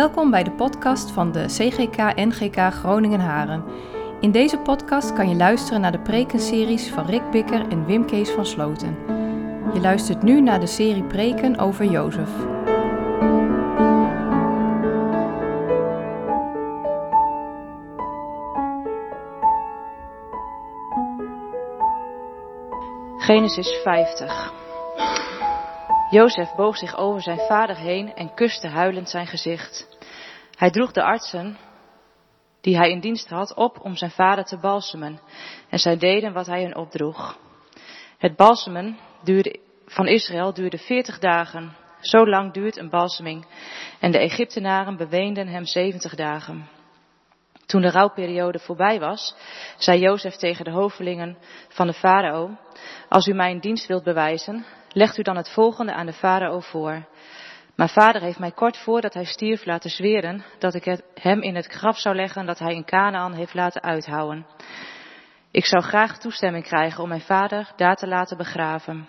Welkom bij de podcast van de CGK-NGK Groningen-Haren. In deze podcast kan je luisteren naar de prekenseries van Rick Bikker en Wim Kees van Sloten. Je luistert nu naar de serie preken over Jozef. Genesis 50 Jozef boog zich over zijn vader heen en kuste huilend zijn gezicht. Hij droeg de artsen die hij in dienst had op om zijn vader te balsemen en zij deden wat hij hen opdroeg. Het balsemen duurde, van Israël duurde veertig dagen. Zo lang duurt een balseming en de Egyptenaren beweenden hem zeventig dagen. Toen de rouwperiode voorbij was, zei Jozef tegen de hovelingen van de farao, als u mij een dienst wilt bewijzen, legt u dan het volgende aan de farao voor. Mijn vader heeft mij kort voordat hij stierf laten zweren dat ik het hem in het graf zou leggen dat hij in Canaan heeft laten uithouwen. Ik zou graag toestemming krijgen om mijn vader daar te laten begraven.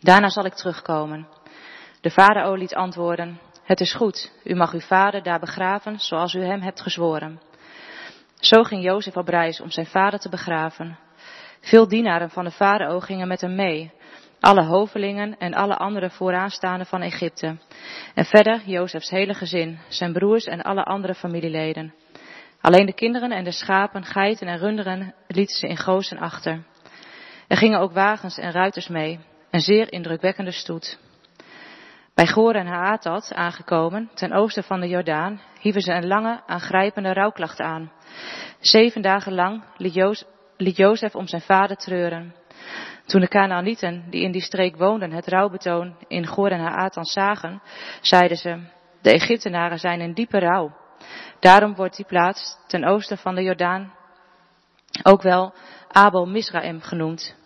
Daarna zal ik terugkomen. De farao liet antwoorden, het is goed, u mag uw vader daar begraven zoals u hem hebt gezworen. Zo ging Jozef op reis om zijn vader te begraven. Veel dienaren van de farao gingen met hem mee, alle hovelingen en alle andere vooraanstaanden van Egypte. En verder Jozefs hele gezin, zijn broers en alle andere familieleden. Alleen de kinderen en de schapen, geiten en runderen lieten ze in Gozen achter. Er gingen ook wagens en ruiters mee, een zeer indrukwekkende stoet. Bij Goor en Haatat aangekomen, ten oosten van de Jordaan, hieven ze een lange, aangrijpende rouwklacht aan. Zeven dagen lang liet Jozef om zijn vader treuren. Toen de Canaanieten die in die streek woonden het rouwbetoon in Goor en Haatan zagen, zeiden ze, de Egyptenaren zijn in diepe rouw. Daarom wordt die plaats ten oosten van de Jordaan ook wel Abel Misraim genoemd.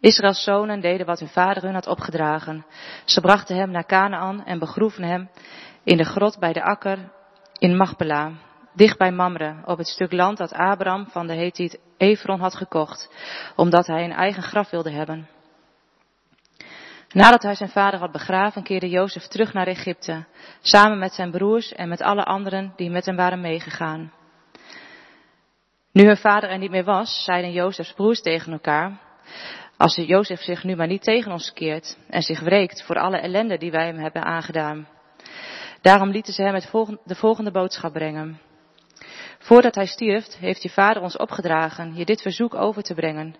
Israëls zonen deden wat hun vader hun had opgedragen. Ze brachten hem naar Canaan en begroeven hem in de grot bij de akker in Machpela, dicht bij Mamre, op het stuk land dat Abraham van de Hethiet Efron had gekocht, omdat hij een eigen graf wilde hebben. Nadat hij zijn vader had begraven, keerde Jozef terug naar Egypte, samen met zijn broers en met alle anderen die met hem waren meegegaan. Nu hun vader er niet meer was, zeiden Jozefs broers tegen elkaar, als Jozef zich nu maar niet tegen ons keert en zich wreekt voor alle ellende die wij hem hebben aangedaan. Daarom lieten ze hem de volgende boodschap brengen. Voordat hij stierf, heeft je vader ons opgedragen je dit verzoek over te brengen.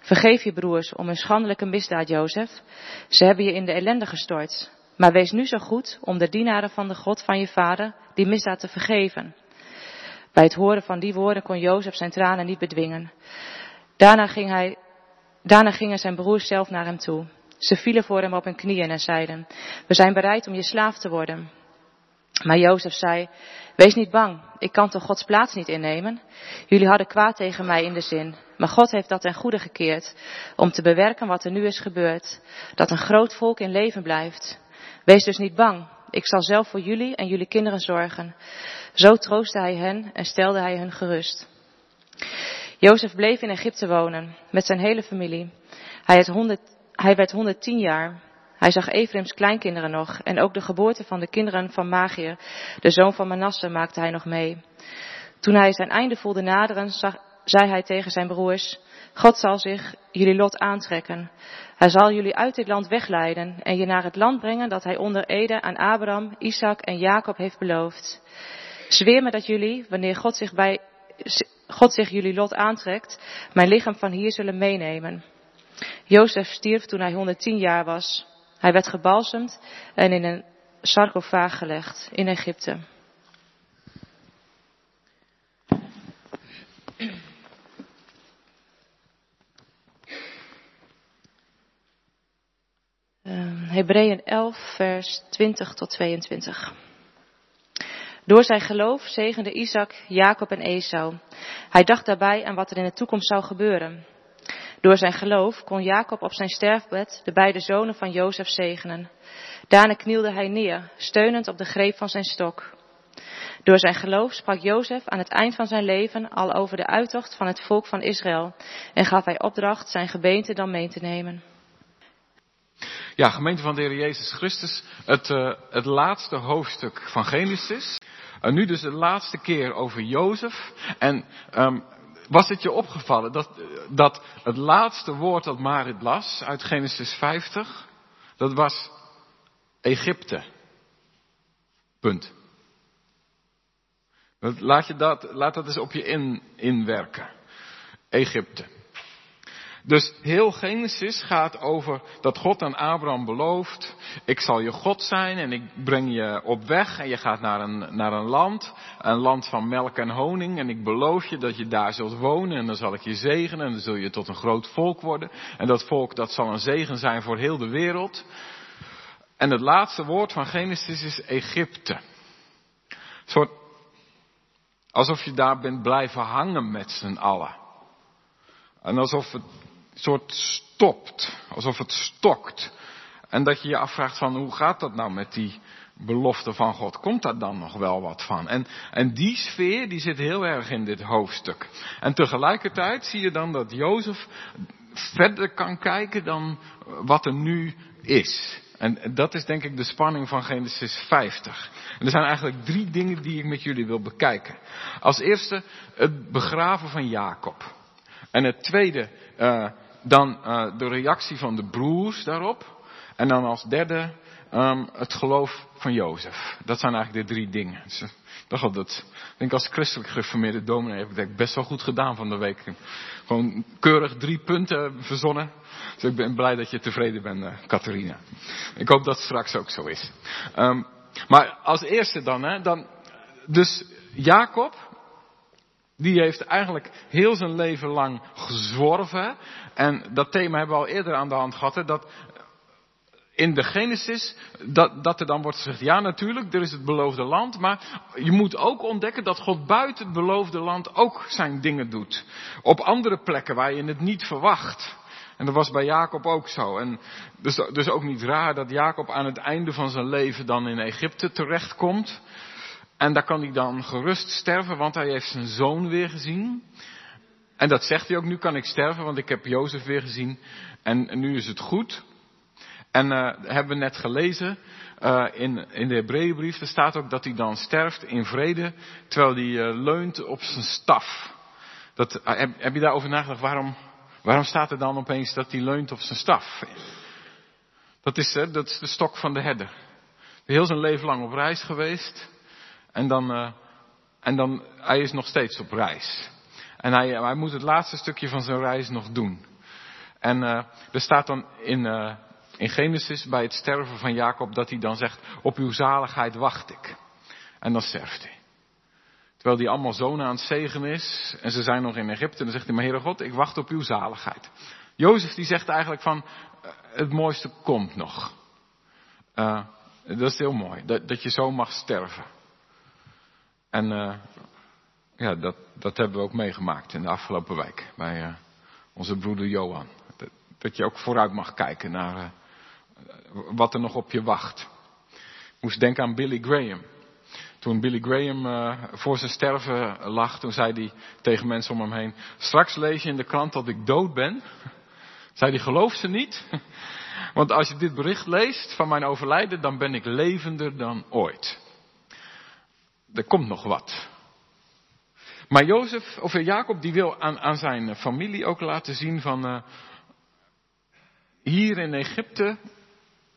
Vergeef je broers om hun schandelijke misdaad, Jozef. Ze hebben je in de ellende gestort. Maar wees nu zo goed om de dienaren van de God van je vader die misdaad te vergeven. Bij het horen van die woorden kon Jozef zijn tranen niet bedwingen. Daarna, ging hij, daarna gingen zijn broers zelf naar hem toe. Ze vielen voor hem op hun knieën en zeiden, we zijn bereid om je slaaf te worden. Maar Jozef zei, wees niet bang, ik kan toch Gods plaats niet innemen? Jullie hadden kwaad tegen mij in de zin, maar God heeft dat ten goede gekeerd, om te bewerken wat er nu is gebeurd, dat een groot volk in leven blijft. Wees dus niet bang, ik zal zelf voor jullie en jullie kinderen zorgen. Zo troostte hij hen en stelde hij hun gerust. Jozef bleef in Egypte wonen, met zijn hele familie. Hij, 100, hij werd 110 jaar hij zag Efraims kleinkinderen nog en ook de geboorte van de kinderen van Magier, de zoon van Manasse, maakte hij nog mee. Toen hij zijn einde voelde naderen, zag, zei hij tegen zijn broers, God zal zich jullie lot aantrekken. Hij zal jullie uit dit land wegleiden en je naar het land brengen dat hij onder Ede aan Abraham, Isaac en Jacob heeft beloofd. Zweer me dat jullie, wanneer God zich, bij, God zich jullie lot aantrekt, mijn lichaam van hier zullen meenemen. Jozef stierf toen hij 110 jaar was. Hij werd gebalsemd en in een sarcofaag gelegd in Egypte. Uh, Hebreeën 11, vers 20 tot 22. Door zijn geloof zegende Isaac, Jacob en Esau. Hij dacht daarbij aan wat er in de toekomst zou gebeuren. Door zijn geloof kon Jacob op zijn sterfbed de beide zonen van Jozef zegenen. Daarna knielde hij neer, steunend op de greep van zijn stok. Door zijn geloof sprak Jozef aan het eind van zijn leven al over de uittocht van het volk van Israël en gaf hij opdracht zijn gebeente dan mee te nemen. Ja, gemeente van de Heer Jezus Christus, het, uh, het laatste hoofdstuk van Genesis. En nu dus de laatste keer over Jozef. En um, was het je opgevallen dat, dat het laatste woord dat Marit las uit Genesis 50, dat was Egypte. Punt. Laat, je dat, laat dat eens op je in, inwerken. Egypte. Dus heel Genesis gaat over dat God aan Abraham belooft, ik zal je God zijn en ik breng je op weg en je gaat naar een, naar een land, een land van melk en honing en ik beloof je dat je daar zult wonen en dan zal ik je zegenen en dan zul je tot een groot volk worden en dat volk dat zal een zegen zijn voor heel de wereld. En het laatste woord van Genesis is Egypte. Soort, alsof je daar bent blijven hangen met z'n allen. En alsof het soort stopt, alsof het stokt. En dat je je afvraagt van hoe gaat dat nou met die belofte van God? Komt daar dan nog wel wat van? En, en die sfeer die zit heel erg in dit hoofdstuk. En tegelijkertijd zie je dan dat Jozef verder kan kijken dan wat er nu is. En dat is denk ik de spanning van Genesis 50. En er zijn eigenlijk drie dingen die ik met jullie wil bekijken. Als eerste het begraven van Jacob. En het tweede, uh, dan uh, de reactie van de broers daarop. En dan als derde um, het geloof van Jozef. Dat zijn eigenlijk de drie dingen. Dus, dacht al dat, ik denk als christelijk gereformeerde dominee heb ik best wel goed gedaan van de week. Gewoon keurig drie punten verzonnen. Dus ik ben blij dat je tevreden bent, uh, Catharina. Ik hoop dat het straks ook zo is. Um, maar als eerste dan, hè, dan, dus Jacob, die heeft eigenlijk heel zijn leven lang gezworven. En dat thema hebben we al eerder aan de hand gehad. Dat in de Genesis, dat, dat er dan wordt gezegd, ja natuurlijk, er is het beloofde land. Maar je moet ook ontdekken dat God buiten het beloofde land ook zijn dingen doet. Op andere plekken waar je het niet verwacht. En dat was bij Jacob ook zo. En dus, dus ook niet raar dat Jacob aan het einde van zijn leven dan in Egypte terechtkomt. En daar kan hij dan gerust sterven, want hij heeft zijn zoon weer gezien. En dat zegt hij ook, nu kan ik sterven, want ik heb Jozef weer gezien. En, nu is het goed. En uh, hebben we net gelezen uh, in, in de Hebreeënbrief, er staat ook dat hij dan sterft in vrede, terwijl hij uh, leunt op zijn staf. Dat, heb, heb je daarover nagedacht, waarom, waarom staat er dan opeens dat hij leunt op zijn staf? Dat is, dat is de stok van de herder. Heel zijn leven lang op reis geweest. En dan, uh, en dan, hij is nog steeds op reis. En hij, hij moet het laatste stukje van zijn reis nog doen. En uh, er staat dan in, uh, in Genesis bij het sterven van Jacob dat hij dan zegt, op uw zaligheid wacht ik. En dan sterft hij. Terwijl hij allemaal zonen aan het zegen is en ze zijn nog in Egypte. En dan zegt hij, maar Heere God, ik wacht op uw zaligheid. Jozef die zegt eigenlijk van, het mooiste komt nog. Dat is heel mooi, dat, dat je zo mag sterven. En uh, ja, dat, dat hebben we ook meegemaakt in de afgelopen week bij uh, onze broeder Johan. Dat, dat, je ook vooruit mag kijken naar uh, wat er nog op je wacht. Ik moest denken aan Billy Graham. Toen Billy Graham voor zijn sterven lag, toen zei hij tegen mensen om hem heen: Straks lees je in de krant dat ik dood ben. Zei hij: Geloof ze niet? Want als je dit bericht leest van mijn overlijden, dan ben ik levender dan ooit er komt nog wat. Maar Jozef, of Jacob, die wil aan, aan zijn familie ook laten zien van, uh, hier in Egypte,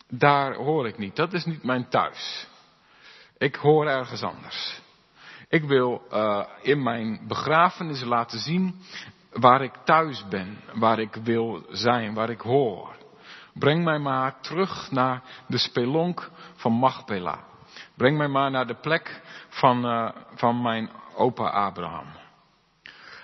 daar hoor ik niet. Dat is niet mijn thuis. Ik hoor ergens anders. Ik wil uh, in mijn begrafenis laten zien waar ik thuis ben, waar ik wil zijn, waar ik hoor. Breng mij maar terug naar de spelonk van Machpela. Breng mij maar naar de plek van, uh, van mijn opa Abraham.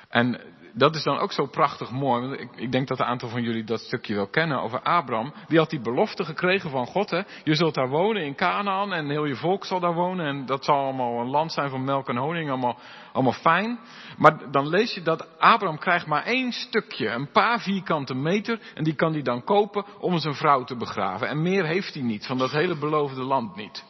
En dat is dan ook zo prachtig mooi. Want ik, ik, denk dat een aantal van jullie dat stukje wel kennen over Abraham. Die had die belofte gekregen van God. Hè? Je zult daar wonen in Canaan en heel je volk zal daar wonen. En dat zal allemaal een land zijn van melk en honing. Allemaal, allemaal fijn. Maar dan lees je dat Abraham krijgt maar één stukje. Een paar vierkante meter. En die kan hij dan kopen om zijn vrouw te begraven. En meer heeft hij niet van dat hele beloofde land niet.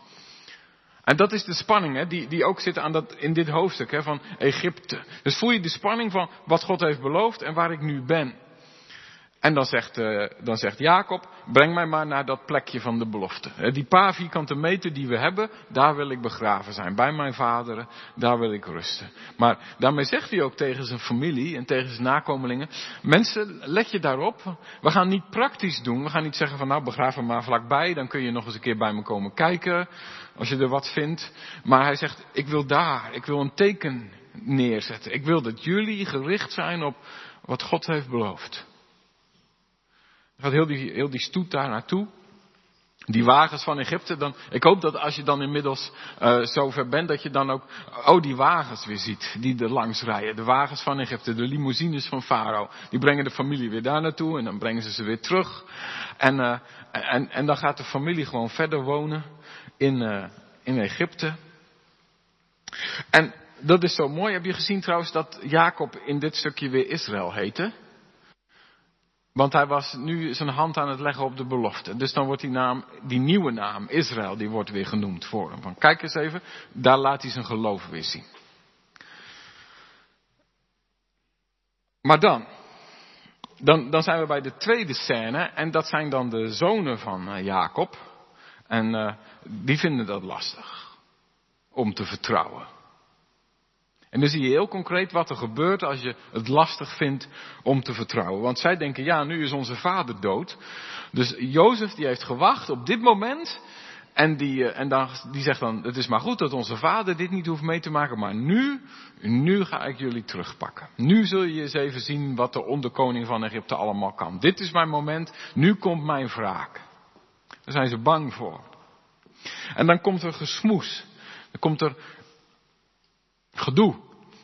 En dat is de spanning hè, die, die ook zit aan dat, in dit hoofdstuk hè, van Egypte. Dus voel je de spanning van wat God heeft beloofd en waar ik nu ben. En dan zegt, uh, dan zegt Jacob, breng mij maar naar dat plekje van de belofte. Die paar vierkante meter die we hebben, daar wil ik begraven zijn. Bij mijn vaderen, daar wil ik rusten. Maar daarmee zegt hij ook tegen zijn familie en tegen zijn nakomelingen, mensen, let je daarop. We gaan niet praktisch doen. We gaan niet zeggen van nou, begraaf me maar vlakbij, dan kun je nog eens een keer bij me komen kijken, als je er wat vindt. Maar hij zegt, ik wil daar, ik wil een teken neerzetten. Ik wil dat jullie gericht zijn op wat God heeft beloofd gaat heel die, heel die stoet daar naartoe. Die wagens van Egypte, dan, ik hoop dat als je dan inmiddels uh, zover bent, dat je dan ook, oh die wagens weer ziet, die er langs rijden. De wagens van Egypte, de limousines van Farao. Die brengen de familie weer daar naartoe en dan brengen ze ze weer terug. En, uh, en, en dan gaat de familie gewoon verder wonen in, uh, in Egypte. En dat is zo mooi. Heb je gezien trouwens dat Jacob in dit stukje weer Israël heette? Want hij was nu zijn hand aan het leggen op de belofte. Dus dan wordt die naam, die nieuwe naam, Israël, die wordt weer genoemd voor hem. Van kijk eens even, daar laat hij zijn geloof weer zien. Maar dan, dan, dan zijn we bij de tweede scène en dat zijn dan de zonen van uh, Jacob. En uh, die vinden dat lastig om te vertrouwen. En dan zie je heel concreet wat er gebeurt als je het lastig vindt om te vertrouwen. Want zij denken, ja, nu is onze vader dood. Dus Jozef die heeft gewacht op dit moment. En, die, eh, en dan, die zegt dan, het is maar goed dat onze vader dit niet hoeft mee te maken. Maar nu, nu ga ik jullie terugpakken. Nu zul je eens even zien wat de onderkoning van Egypte allemaal kan. Dit is mijn moment, nu komt mijn wraak. Daar zijn ze bang voor. En dan komt er gesmoes. Dan komt er gedoe.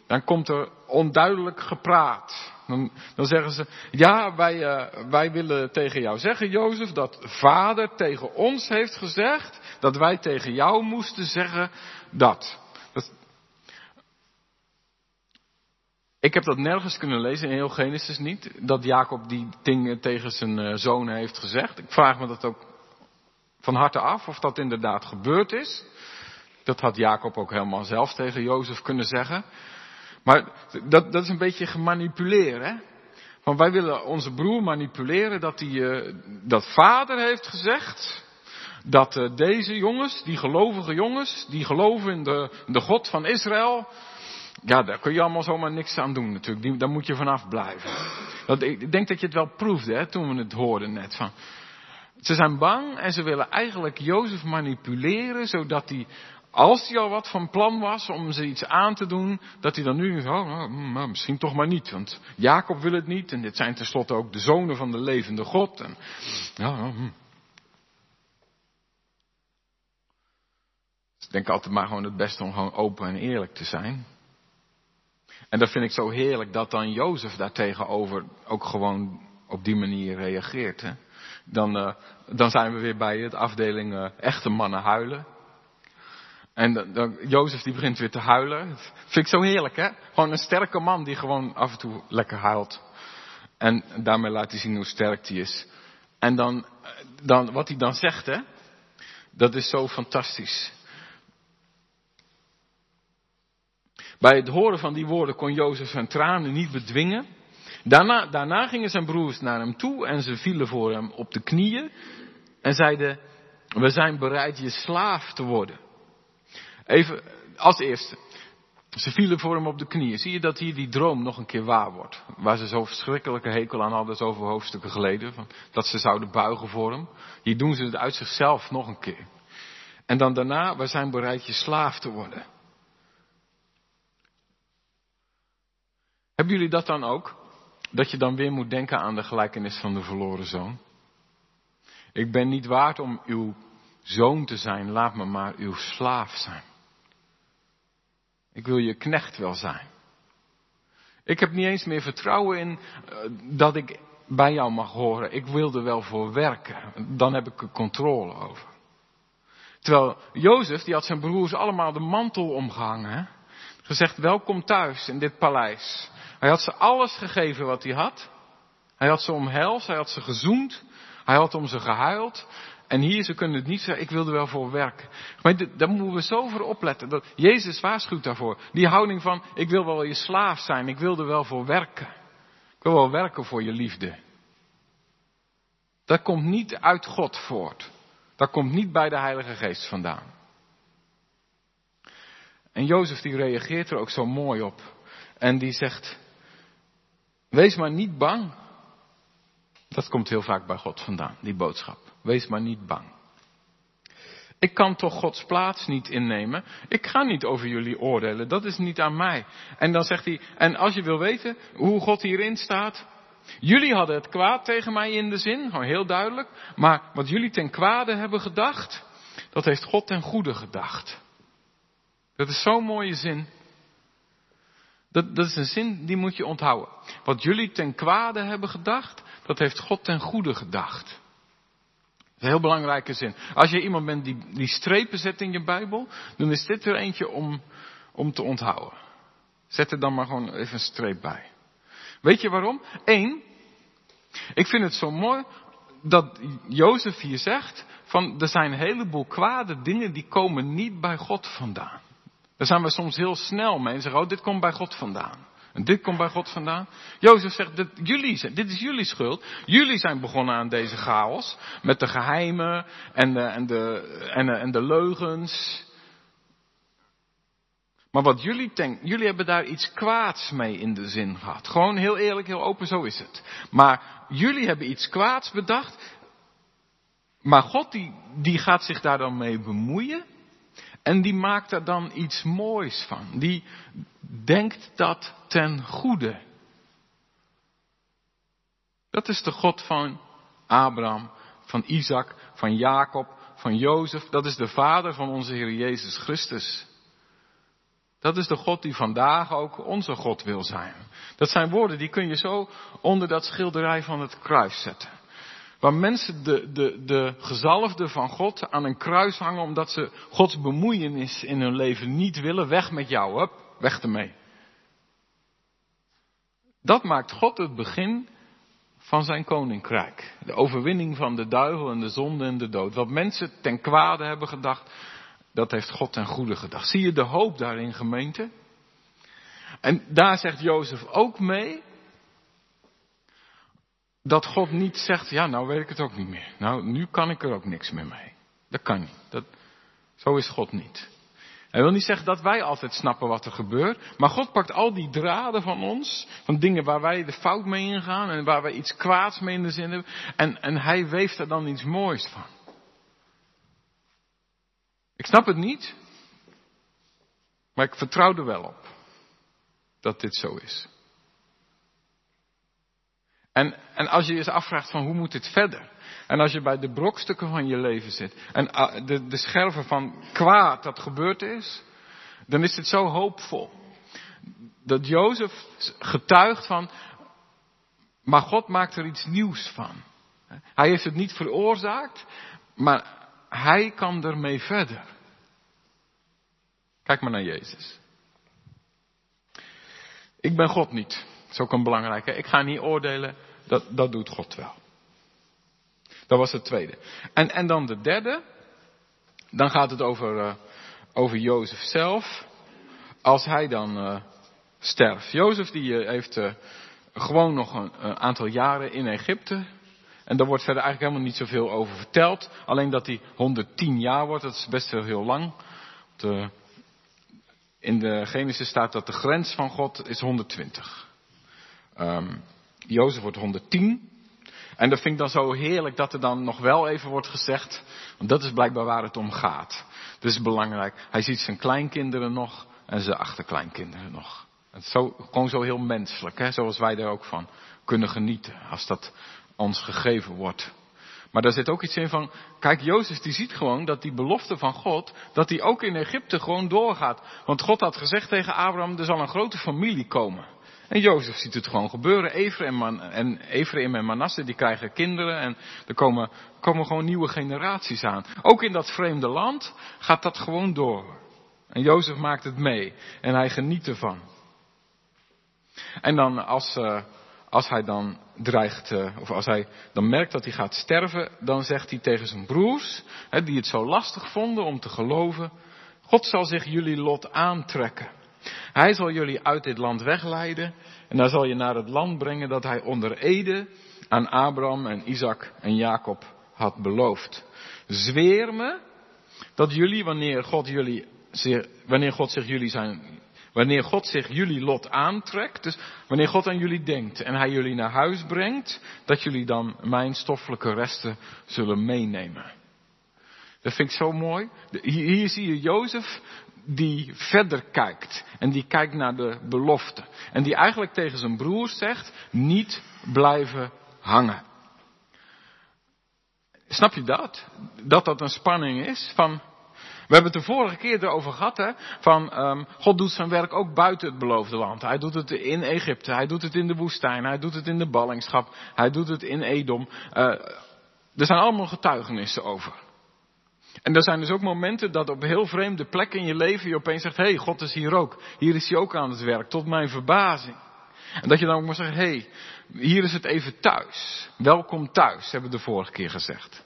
Dan komt er onduidelijk gepraat. Dan, dan zeggen ze, ja, wij, uh, wij willen tegen jou zeggen, Jozef, dat vader tegen ons heeft gezegd dat wij tegen jou moesten zeggen dat. dat ik heb dat nergens kunnen lezen, in heel Genesis niet, dat Jacob die dingen tegen zijn uh, zonen heeft gezegd. Ik vraag me dat ook van harte af of dat inderdaad gebeurd is. Dat had Jacob ook helemaal zelf tegen Jozef kunnen zeggen. Maar dat, dat is een beetje gemanipuleerd, hè? Want wij willen onze broer manipuleren dat hij, uh, dat vader heeft gezegd dat uh, deze jongens, die gelovige jongens, die geloven in de, de God van Israël, ja, daar kun je allemaal zomaar niks aan doen natuurlijk. Die, daar moet je vanaf blijven. Dat, ik denk dat je het wel proefde hè, toen we het hoorden net. Van, ze zijn bang en ze willen eigenlijk Jozef manipuleren zodat hij als hij al wat van plan was om ze iets aan te doen, dat hij dan nu, oh, nou, nou, misschien toch maar niet, want Jacob wil het niet en dit zijn tenslotte ook de zonen van de levende God. En, nou. Ik denk altijd maar gewoon het beste om gewoon open en eerlijk te zijn. En dat vind ik zo heerlijk dat dan Jozef daartegenover ook gewoon op die manier reageert. Dan, uh, dan zijn we weer bij het afdeling uh, echte mannen huilen. En dan, Jozef die begint weer te huilen. Vind ik zo heerlijk, hè? Gewoon een sterke man die gewoon af en toe lekker huilt. En daarmee laat hij zien hoe sterk hij is. En dan, dan, wat hij dan zegt, hè? Dat is zo fantastisch. Bij het horen van die woorden kon Jozef zijn tranen niet bedwingen. Daarna, daarna gingen zijn broers naar hem toe en ze vielen voor hem op de knieën en zeiden, we zijn bereid je slaaf te worden. Even als eerste. Ze vielen voor hem op de knieën. Zie je dat hier die droom nog een keer waar wordt? Waar ze zo verschrikkelijke hekel aan hadden, zoveel hoofdstukken geleden. Dat ze zouden buigen voor hem. Hier doen ze het uit zichzelf nog een keer. En dan daarna, wij zijn bereid je slaaf te worden. Hebben jullie dat dan ook? Dat je dan weer moet denken aan de gelijkenis van de verloren zoon. Ik ben niet waard om uw zoon te zijn, laat me maar uw slaaf zijn. Ik wil je knecht wel zijn. Ik heb niet eens meer vertrouwen in uh, dat ik bij jou mag horen. Ik wil er wel voor werken. Dan heb ik er controle over. Terwijl Jozef, die had zijn broers allemaal de mantel omgehangen. Hè? Gezegd, welkom thuis in dit paleis. Hij had ze alles gegeven wat hij had. Hij had ze omhelst, hij had ze gezoend. Hij had om ze gehuild. En hier, ze kunnen het niet zeggen, ik wil er wel voor werken. Maar daar moeten we zo voor opletten. Dat Jezus waarschuwt daarvoor. Die houding van, ik wil wel je slaaf zijn, ik wil er wel voor werken. Ik wil wel werken voor je liefde. Dat komt niet uit God voort. Dat komt niet bij de Heilige Geest vandaan. En Jozef die reageert er ook zo mooi op. En die zegt, wees maar niet bang. Dat komt heel vaak bij God vandaan, die boodschap. Wees maar niet bang. Ik kan toch Gods plaats niet innemen. Ik ga niet over jullie oordelen. Dat is niet aan mij. En dan zegt hij, en als je wil weten hoe God hierin staat. Jullie hadden het kwaad tegen mij in de zin, gewoon heel duidelijk. Maar wat jullie ten kwade hebben gedacht, dat heeft God ten goede gedacht. Dat is zo'n mooie zin. Dat, dat is een zin die moet je onthouden. Wat jullie ten kwade hebben gedacht, dat heeft God ten goede gedacht. Dat is een heel belangrijke zin. Als je iemand bent die, die strepen zet in je Bijbel, dan is dit er eentje om, om te onthouden. Zet er dan maar gewoon even een streep bij. Weet je waarom? Eén, ik vind het zo mooi dat Jozef hier zegt van er zijn een heleboel kwade dingen die komen niet bij God vandaan. Daar zijn we soms heel snel mee en zeggen, oh dit komt bij God vandaan. En dit komt bij God vandaan. Jozef zegt, dit, jullie, dit is jullie schuld. Jullie zijn begonnen aan deze chaos. Met de geheimen en de, en de, en de, en de leugens. Maar wat jullie denken, jullie hebben daar iets kwaads mee in de zin gehad. Gewoon heel eerlijk, heel open, zo is het. Maar jullie hebben iets kwaads bedacht. Maar God die, die gaat zich daar dan mee bemoeien. En die maakt er dan iets moois van. Die denkt dat ten goede. Dat is de God van Abraham, van Isaac, van Jacob, van Jozef. Dat is de vader van onze Heer Jezus Christus. Dat is de God die vandaag ook onze God wil zijn. Dat zijn woorden die kun je zo onder dat schilderij van het kruis zetten. Waar mensen de, de, de gezalfde van God aan een kruis hangen omdat ze Gods bemoeienis in hun leven niet willen. Weg met jou, hup, weg ermee. Dat maakt God het begin van zijn koninkrijk. De overwinning van de duivel en de zonde en de dood. Wat mensen ten kwade hebben gedacht, dat heeft God ten goede gedacht. Zie je de hoop daarin, gemeente? En daar zegt Jozef ook mee dat God niet zegt, ja, nou weet ik het ook niet meer. Nou, nu kan ik er ook niks meer mee. Dat kan niet. Dat, zo is God niet. Hij wil niet zeggen dat wij altijd snappen wat er gebeurt. Maar God pakt al die draden van ons. Van dingen waar wij de fout mee ingaan. En waar wij iets kwaads mee in de zin hebben. En, en hij weeft er dan iets moois van. Ik snap het niet. Maar ik vertrouw er wel op. Dat dit zo is. En, en als je je eens afvraagt van hoe moet dit verder? En als je bij de brokstukken van je leven zit. En ah, de, de scherven van kwaad dat gebeurd is. Dan is het zo hoopvol. Dat Jozef getuigt van. Maar God maakt er iets nieuws van. Hij heeft het niet veroorzaakt. Maar hij kan ermee verder. Kijk maar naar Jezus. Ik ben God niet. Is ook een belangrijke. Ik ga niet oordelen dat, dat doet God wel. Dat was het tweede. En, en dan de derde. Dan gaat het over, uh, over Jozef zelf. Als hij dan uh, sterft. Jozef die uh, heeft gewoon nog een, een, aantal jaren in Egypte. En daar wordt verder eigenlijk helemaal niet zoveel over verteld. Alleen dat hij 110 jaar wordt. Dat is best wel heel lang. De, in de Genesis staat dat de grens van God is 120. Um, Jozef wordt 110. En dat vind ik dan zo heerlijk dat er dan nog wel even wordt gezegd, want dat is blijkbaar waar het om gaat. Dat is belangrijk. Hij ziet zijn kleinkinderen nog en zijn achterkleinkinderen nog. Het zo, gewoon zo heel menselijk, hè? zoals wij er ook van kunnen genieten, als dat ons gegeven wordt. Maar daar zit ook iets in van, kijk, Jozef die ziet gewoon dat die belofte van God, dat die ook in Egypte gewoon doorgaat. Want God had gezegd tegen Abraham, er zal een grote familie komen. En Jozef ziet het gewoon gebeuren. Ephraim en, Ephraim en Manasse die krijgen kinderen en er komen, komen gewoon nieuwe generaties aan. Ook in dat vreemde land gaat dat gewoon door. En Jozef maakt het mee en hij geniet ervan. En dan als, uh, als hij dan dreigt, uh, of als hij dan merkt dat hij gaat sterven, dan zegt hij tegen zijn broers, die het zo lastig vonden om te geloven, God zal zich jullie lot aantrekken. Hij zal jullie uit dit land wegleiden en dan zal je naar het land brengen dat hij onder Ede aan Abraham en Isaac en Jacob had beloofd. Zweer me dat jullie, wanneer God jullie, wanneer God zich jullie zijn, wanneer God zich jullie lot aantrekt, dus wanneer God aan jullie denkt en hij jullie naar huis brengt, dat jullie dan mijn stoffelijke resten zullen meenemen. Dat vind ik zo mooi. Hier, zie je Jozef die verder kijkt. En die kijkt naar de belofte. En die eigenlijk tegen zijn broers zegt, niet blijven hangen. Snap je dat? Dat dat een spanning is van, we hebben het de vorige keer erover gehad, hè, van um, God doet zijn werk ook buiten het beloofde land. Hij doet het in Egypte, hij doet het in de woestijn, hij doet het in de ballingschap, hij doet het in Edom. Uh, er zijn allemaal getuigenissen over. En er zijn dus ook momenten dat op heel vreemde plekken in je leven je opeens zegt, hé, hey, God is hier ook. Hier is hij ook aan het werk, tot mijn verbazing. En dat je dan ook maar zegt, hé, hey, hier is het even thuis. Welkom thuis, hebben we de vorige keer gezegd.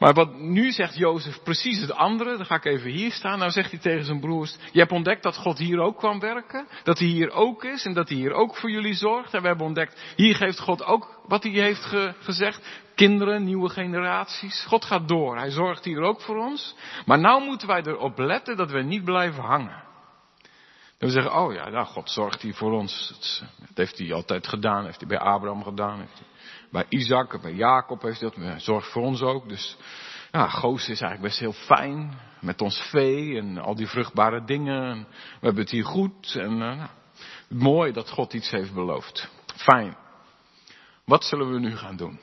Maar wat nu zegt Jozef precies het andere, dan ga ik even hier staan. Nou zegt hij tegen zijn broers, je hebt ontdekt dat God hier ook kwam werken. Dat hij hier ook is en dat hij hier ook voor jullie zorgt. En we hebben ontdekt, hier geeft God ook wat hij heeft gezegd. Kinderen, nieuwe generaties. God gaat door, hij zorgt hier ook voor ons. Maar nou moeten wij erop letten dat we niet blijven hangen. En we zeggen, oh ja, nou, God zorgt hier voor ons. Dat heeft hij altijd gedaan, heeft hij bij Abraham gedaan. Heeft hij bij Isaac, bij Jacob heeft hij dat. Zorgt voor ons ook. Dus ja, Goos is eigenlijk best heel fijn. Met ons vee en al die vruchtbare dingen. We hebben het hier goed. En uh, mooi dat God iets heeft beloofd. Fijn. Wat zullen we nu gaan doen?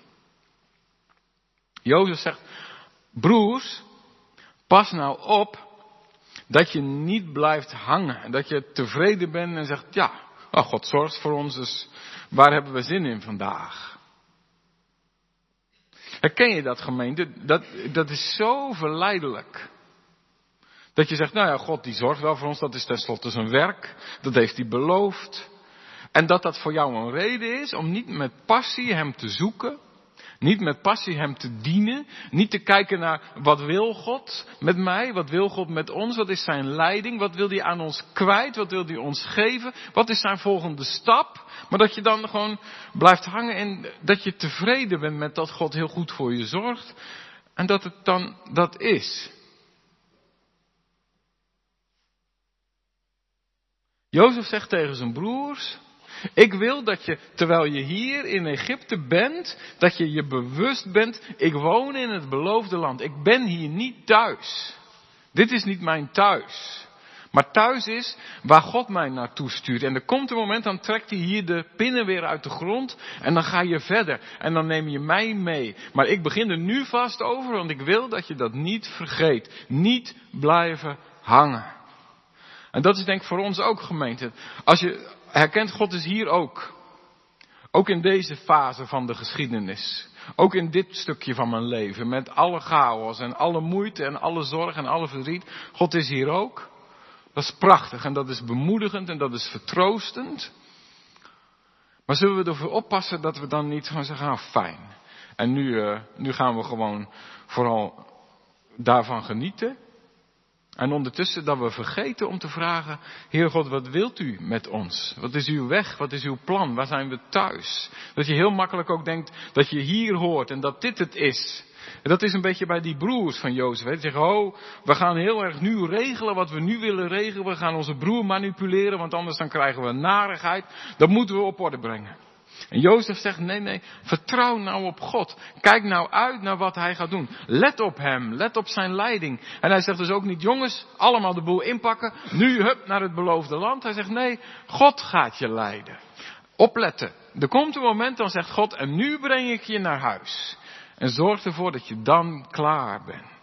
Jozef zegt, broers, pas nou op dat je niet blijft hangen. Dat je tevreden bent en zegt, ja, oh, God zorgt voor ons, dus waar hebben we zin in vandaag? Herken je dat gemeente? Dat, dat is zo verleidelijk. Dat je zegt, nou ja, God die zorgt wel voor ons, dat is tenslotte zijn werk, dat heeft hij beloofd. En dat dat voor jou een reden is om niet met passie hem te zoeken, niet met passie Hem te dienen. Niet te kijken naar wat wil God met mij? Wat wil God met ons? Wat is Zijn leiding? Wat wil Hij aan ons kwijt? Wat wil Hij ons geven? Wat is Zijn volgende stap? Maar dat je dan gewoon blijft hangen en dat je tevreden bent met dat God heel goed voor je zorgt. En dat het dan dat is. Jozef zegt tegen zijn broers, ik wil dat je, terwijl je hier in Egypte bent, dat je je bewust bent, ik woon in het beloofde land. Ik ben hier niet thuis. Dit is niet mijn thuis. Maar thuis is waar God mij naartoe stuurt. En er komt een moment, dan trekt hij hier de pinnen weer uit de grond. En dan ga je verder. En dan neem je mij mee. Maar ik begin er nu vast over, want ik wil dat je dat niet vergeet. Niet blijven hangen. En dat is denk ik voor ons ook gemeente. Als je, herkent God is hier ook. Ook in deze fase van de geschiedenis. Ook in dit stukje van mijn leven. Met alle chaos en alle moeite en alle zorg en alle verdriet. God is hier ook. Dat is prachtig en dat is bemoedigend en dat is vertroostend. Maar zullen we ervoor oppassen dat we dan niet gewoon zeggen, ah fijn. En nu, uh, nu gaan we gewoon vooral daarvan genieten. En ondertussen dat we vergeten om te vragen, Heer God, wat wilt u met ons? Wat is uw weg? Wat is uw plan? Waar zijn we thuis? Dat je heel makkelijk ook denkt dat je hier hoort en dat dit het is. En dat is een beetje bij die broers van Jozef. Die zeggen, oh, we gaan heel erg nu regelen wat we nu willen regelen. We gaan onze broer manipuleren, want anders dan krijgen we narigheid. Dat moeten we op orde brengen. En Jozef zegt, nee, nee, vertrouw nou op God. Kijk nou uit naar wat hij gaat doen. Let op hem, let op zijn leiding. En hij zegt dus ook niet, jongens, allemaal de boel inpakken. Nu, hup, naar het beloofde land. Hij zegt, nee, God gaat je leiden. Opletten. Er komt een moment, dan zegt God, en nu breng ik je naar huis. En zorg ervoor dat je dan klaar bent.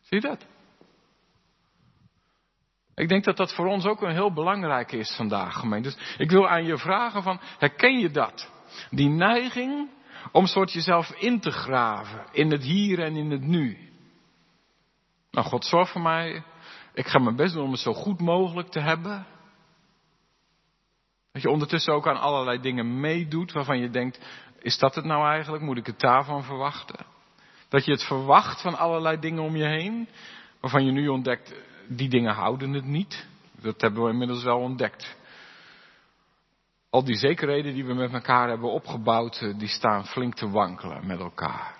Zie je dat? Ik denk dat dat voor ons ook een heel belangrijk is vandaag, gemeente. Dus ik wil aan je vragen van, herken je dat? Die neiging om soort jezelf in te graven in het hier en in het nu. Nou, God zorg voor mij. Ik ga mijn best doen om het zo goed mogelijk te hebben. Dat je ondertussen ook aan allerlei dingen meedoet waarvan je denkt, is dat het nou eigenlijk? Moet ik het daarvan verwachten? Dat je het verwacht van allerlei dingen om je heen, waarvan je nu ontdekt, die dingen houden het niet. Dat hebben we inmiddels wel ontdekt. al die zekerheden die we met elkaar hebben opgebouwd, eh, die staan flink te wankelen met elkaar.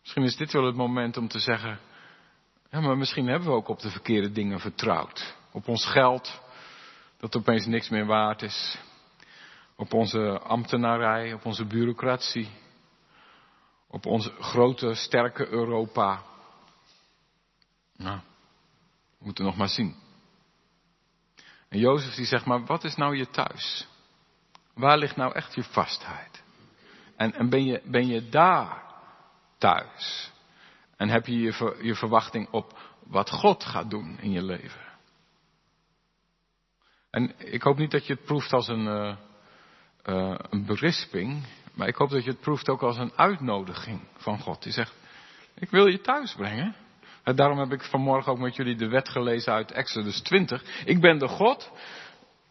Misschien is dit wel het moment om te zeggen, ja, maar misschien hebben we ook op de verkeerde dingen vertrouwd. Op ons geld, dat opeens niks meer waard is. Op onze ambtenarij, op onze bureaucratie. Op onze grote, sterke Europa. Nou, we moeten nog maar zien. En Jozef die zegt, maar wat is nou je thuis? Waar ligt nou echt je vastheid? En, en ben, je, ben je daar thuis? En heb je je, je verwachting op wat God gaat doen in je leven? En ik hoop niet dat je het proeft als een, uh, uh, een berisping, maar ik hoop dat je het proeft ook als een uitnodiging van God. Die zegt, ik wil je thuis brengen. En daarom heb ik vanmorgen ook met jullie de wet gelezen uit Exodus 20. Ik ben de God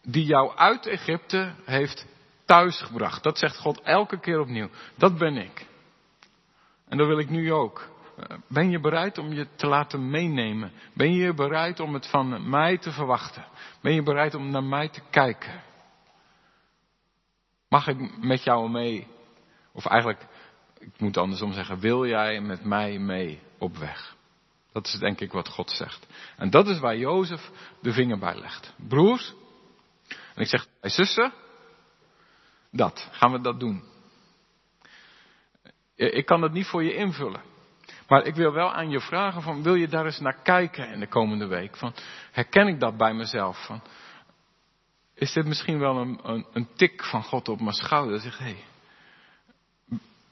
die jou uit Egypte heeft thuisgebracht. Dat zegt God elke keer opnieuw. Dat ben ik. En dat wil ik nu ook. Ben je bereid om je te laten meenemen? Ben je bereid om het van mij te verwachten? Ben je bereid om naar mij te kijken? Mag ik met jou mee? Of eigenlijk, ik moet andersom zeggen, wil jij met mij mee op weg? Dat is denk ik wat God zegt. En dat is waar Jozef de vinger bij legt. Broers, en ik zeg, hey, zussen, dat, gaan we dat doen. Ik kan dat niet voor je invullen. Maar ik wil wel aan je vragen van, wil je daar eens naar kijken in de komende week? Van, herken ik dat bij mezelf? Van, is dit misschien wel een, een, een tik van God op mijn schouder? Zeg, hé, hey,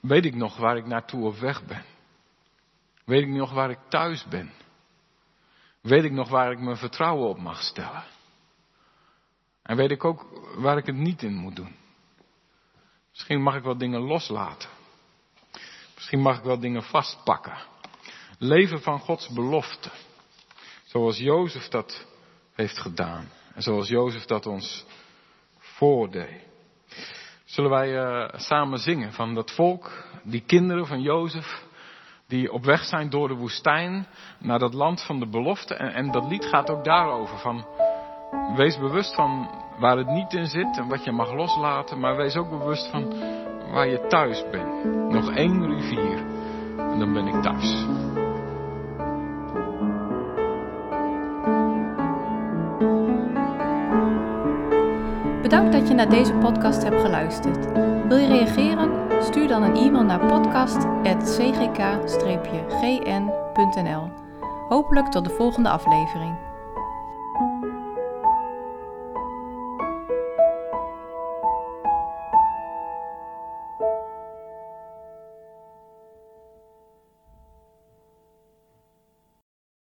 weet ik nog waar ik naartoe op weg ben? Weet ik nog waar ik thuis ben? Weet ik nog waar ik mijn vertrouwen op mag stellen? En weet ik ook waar ik het niet in moet doen? Misschien mag ik wel dingen loslaten. Misschien mag ik wel dingen vastpakken. Leven van Gods belofte. Zoals Jozef dat heeft gedaan. En zoals Jozef dat ons voordeed. Zullen wij uh, samen zingen van dat volk, die kinderen van Jozef, die op weg zijn door de woestijn naar dat land van de belofte. En, en dat lied gaat ook daarover van, wees bewust van waar het niet in zit en wat je mag loslaten, maar wees ook bewust van waar je thuis bent. Nog één rivier en dan ben ik thuis. Bedankt dat je naar deze podcast hebt geluisterd. Wil je reageren? Stuur dan een e-mail naar podcast.cgk-gn.nl. Hopelijk tot de volgende aflevering.